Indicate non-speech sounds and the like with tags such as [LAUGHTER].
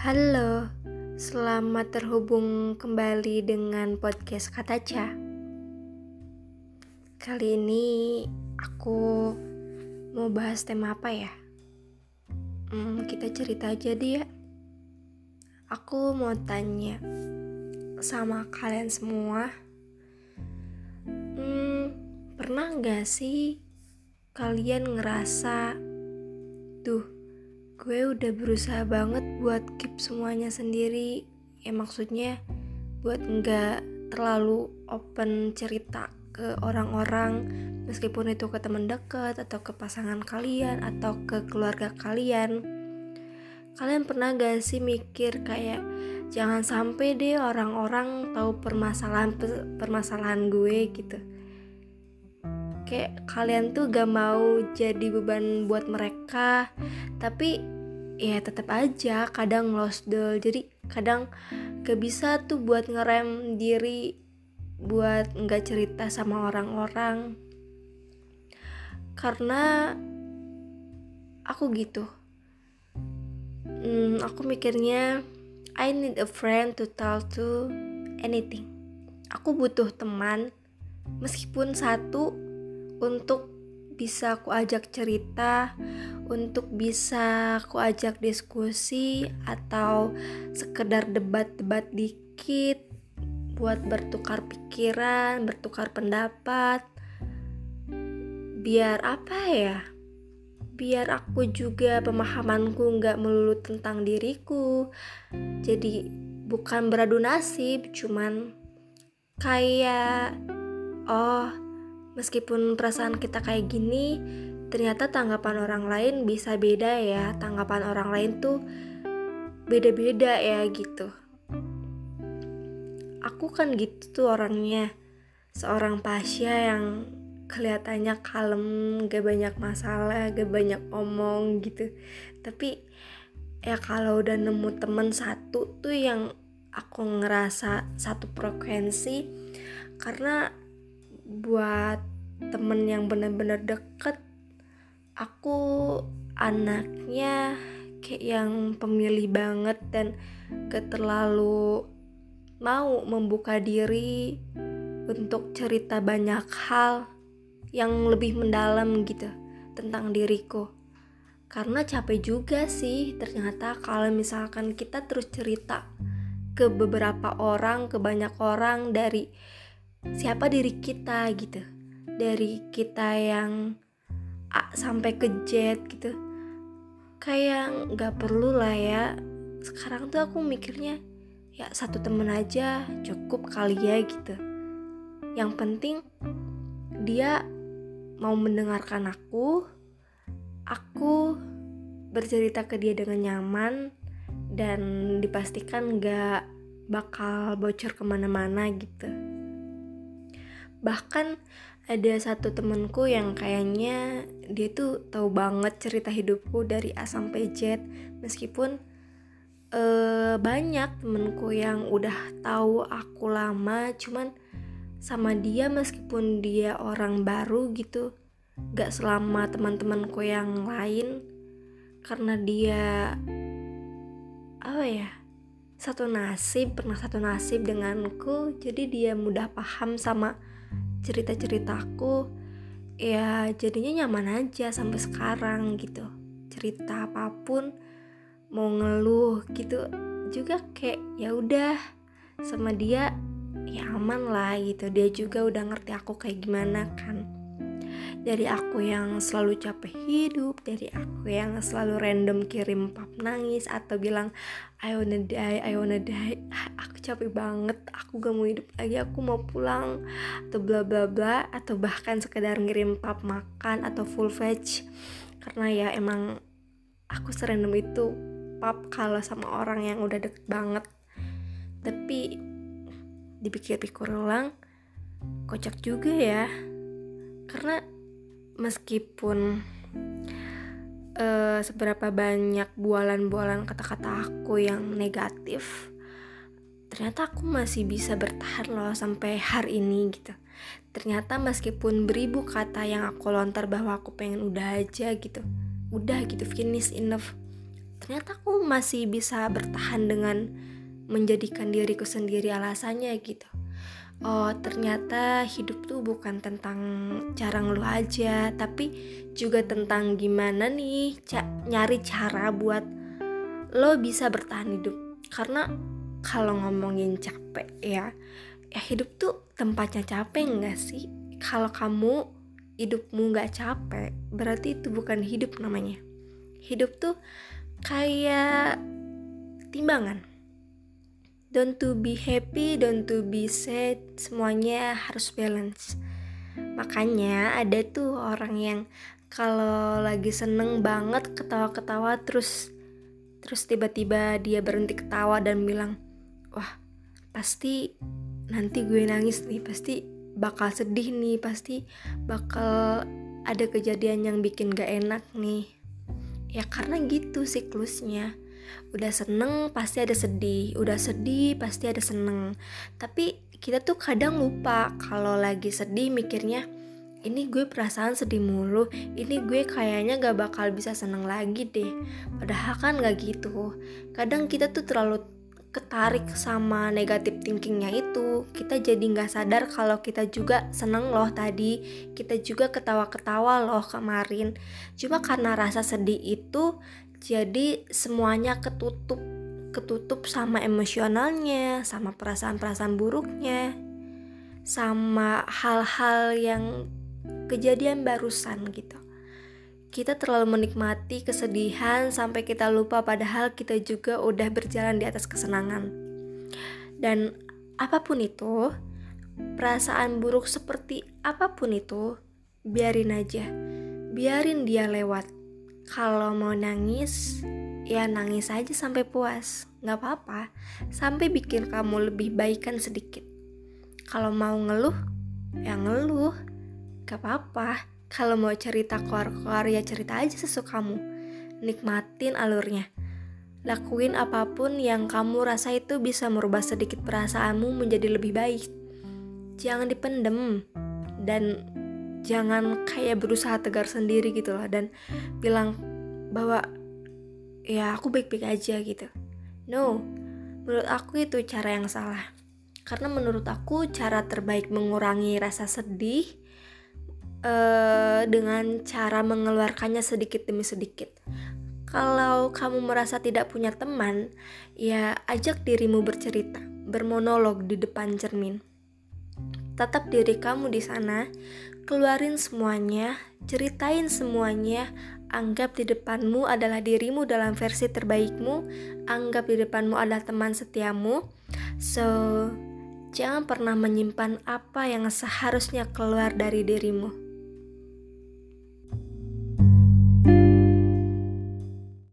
Halo, selamat terhubung kembali dengan podcast Kataca. Kali ini aku mau bahas tema apa ya? Hmm, kita cerita aja dia. Aku mau tanya sama kalian semua. Hmm, pernah gak sih kalian ngerasa, tuh gue udah berusaha banget buat keep semuanya sendiri. Ya maksudnya buat nggak terlalu open cerita ke orang-orang meskipun itu ke teman dekat atau ke pasangan kalian atau ke keluarga kalian. Kalian pernah gak sih mikir kayak jangan sampai deh orang-orang tahu permasalahan permasalahan gue gitu kayak kalian tuh gak mau jadi beban buat mereka. Tapi ya tetap aja kadang lost doll. Jadi kadang gak bisa tuh buat ngerem diri buat nggak cerita sama orang-orang. Karena aku gitu. Hmm, aku mikirnya I need a friend to tell to anything. Aku butuh teman meskipun satu untuk bisa aku ajak cerita, untuk bisa aku ajak diskusi atau sekedar debat-debat dikit buat bertukar pikiran, bertukar pendapat. Biar apa ya? Biar aku juga pemahamanku nggak melulu tentang diriku. Jadi bukan beradu nasib, cuman kayak oh Meskipun perasaan kita kayak gini, ternyata tanggapan orang lain bisa beda ya. Tanggapan orang lain tuh beda-beda ya gitu. Aku kan gitu tuh orangnya. Seorang Pasya yang kelihatannya kalem, gak banyak masalah, gak banyak omong gitu. Tapi ya kalau udah nemu temen satu tuh yang aku ngerasa satu frekuensi karena buat temen yang bener-bener deket. Aku anaknya kayak yang pemilih banget dan gak terlalu mau membuka diri untuk cerita banyak hal yang lebih mendalam gitu tentang diriku. Karena capek juga sih ternyata kalau misalkan kita terus cerita ke beberapa orang ke banyak orang dari siapa diri kita gitu dari kita yang A sampai ke Z gitu kayak nggak perlu lah ya. Sekarang tuh aku mikirnya ya satu temen aja cukup kali ya gitu. Yang penting dia mau mendengarkan aku aku bercerita ke dia dengan nyaman dan dipastikan nggak bakal bocor ke mana-mana gitu. Bahkan ada satu temenku yang kayaknya dia tuh tahu banget cerita hidupku dari A sampai Z. Meskipun uh, banyak temenku yang udah tahu aku lama cuman sama dia meskipun dia orang baru gitu gak selama teman-temanku yang lain. Karena dia apa ya satu nasib pernah satu nasib denganku jadi dia mudah paham sama cerita-ceritaku ya jadinya nyaman aja sampai sekarang gitu. Cerita apa pun mau ngeluh gitu juga kayak ya udah sama dia ya aman lah gitu. Dia juga udah ngerti aku kayak gimana kan dari aku yang selalu capek hidup dari aku yang selalu random kirim pap nangis atau bilang I wanna die I wanna die. [SIGHS] Aku capek banget aku gak mau hidup lagi aku mau pulang atau bla bla bla atau bahkan sekedar ngirim pap makan atau full veg. Karena ya emang aku serandom itu pap kalau sama orang yang udah deket banget. Tapi dipikir-pikir ulang kocak juga ya. Karena meskipun uh, seberapa banyak bualan-bualan kata-kata aku yang negatif ternyata aku masih bisa bertahan loh sampai hari ini gitu. Ternyata meskipun beribu kata yang aku lontar bahwa aku pengen udah aja gitu. Udah gitu. Finish enough. Ternyata aku masih bisa bertahan dengan menjadikan diriku sendiri alasannya gitu oh ternyata hidup tuh bukan tentang cara ngeluh aja tapi juga tentang gimana nih ca nyari cara buat lo bisa bertahan hidup. Karena kalau ngomongin capek ya ya hidup tuh tempatnya capek nggak sih? Kalau kamu hidupmu nggak capek berarti itu bukan hidup namanya. Hidup tuh kayak timbangan don't to be happy, don't to be sad, semuanya harus balance. Makanya ada tuh orang yang kalau lagi seneng banget ketawa-ketawa terus terus tiba-tiba dia berhenti ketawa dan bilang, "Wah, pasti nanti gue nangis nih, pasti bakal sedih nih, pasti bakal ada kejadian yang bikin gak enak nih." Ya karena gitu siklusnya udah seneng pasti ada sedih. Udah sedih pasti ada seneng. Tapi kita tuh kadang lupa kalau lagi sedih mikirnya ini gue perasaan sedih mulu. Ini gue kayaknya gak bakal bisa seneng lagi deh. Padahal kan gak gitu. Kadang kita tuh terlalu ketarik sama negatif thinkingnya itu. Kita jadi nggak sadar kalau kita juga seneng loh tadi. Kita juga ketawa-ketawa loh kemarin. Cuma karena rasa sedih itu jadi semuanya ketutup ketutup sama emosionalnya sama perasaan-perasaan buruknya sama hal-hal yang kejadian barusan gitu kita terlalu menikmati kesedihan sampai kita lupa padahal kita juga udah berjalan di atas kesenangan dan apa pun itu perasaan buruk seperti apa pun itu biarin aja biarin dia lewat kalau mau nangis, ya nangis aja sampai puas. Gak apa-apa, sampai bikin kamu lebih baikan sedikit. Kalau mau ngeluh, ya ngeluh. Gak apa-apa. Kalau mau cerita keluar-keluar, ya cerita aja sesukamu. Nikmatin alurnya. Lakuin apa pun yang kamu rasa itu bisa merubah sedikit perasaanmu menjadi lebih baik. Jangan dipendem dan jangan kayak berusaha tegar sendiri gitu loh dan bilang bahwa ya aku baik-baik aja gitu no menurut aku itu cara yang salah karena menurut aku cara terbaik mengurangi rasa sedih uh, dengan cara mengeluarkannya sedikit demi sedikit kalau kamu merasa tidak punya teman, ya ajak dirimu bercerita, bermonolog di depan cermin. Tetap diri kamu di sana, Keluarin semuanya, ceritain semuanya, anggap di depanmu adalah dirimu dalam versi terbaikmu, anggap di depanmu adalah teman setiamu. So, jangan pernah menyimpan apa yang seharusnya keluar dari dirimu.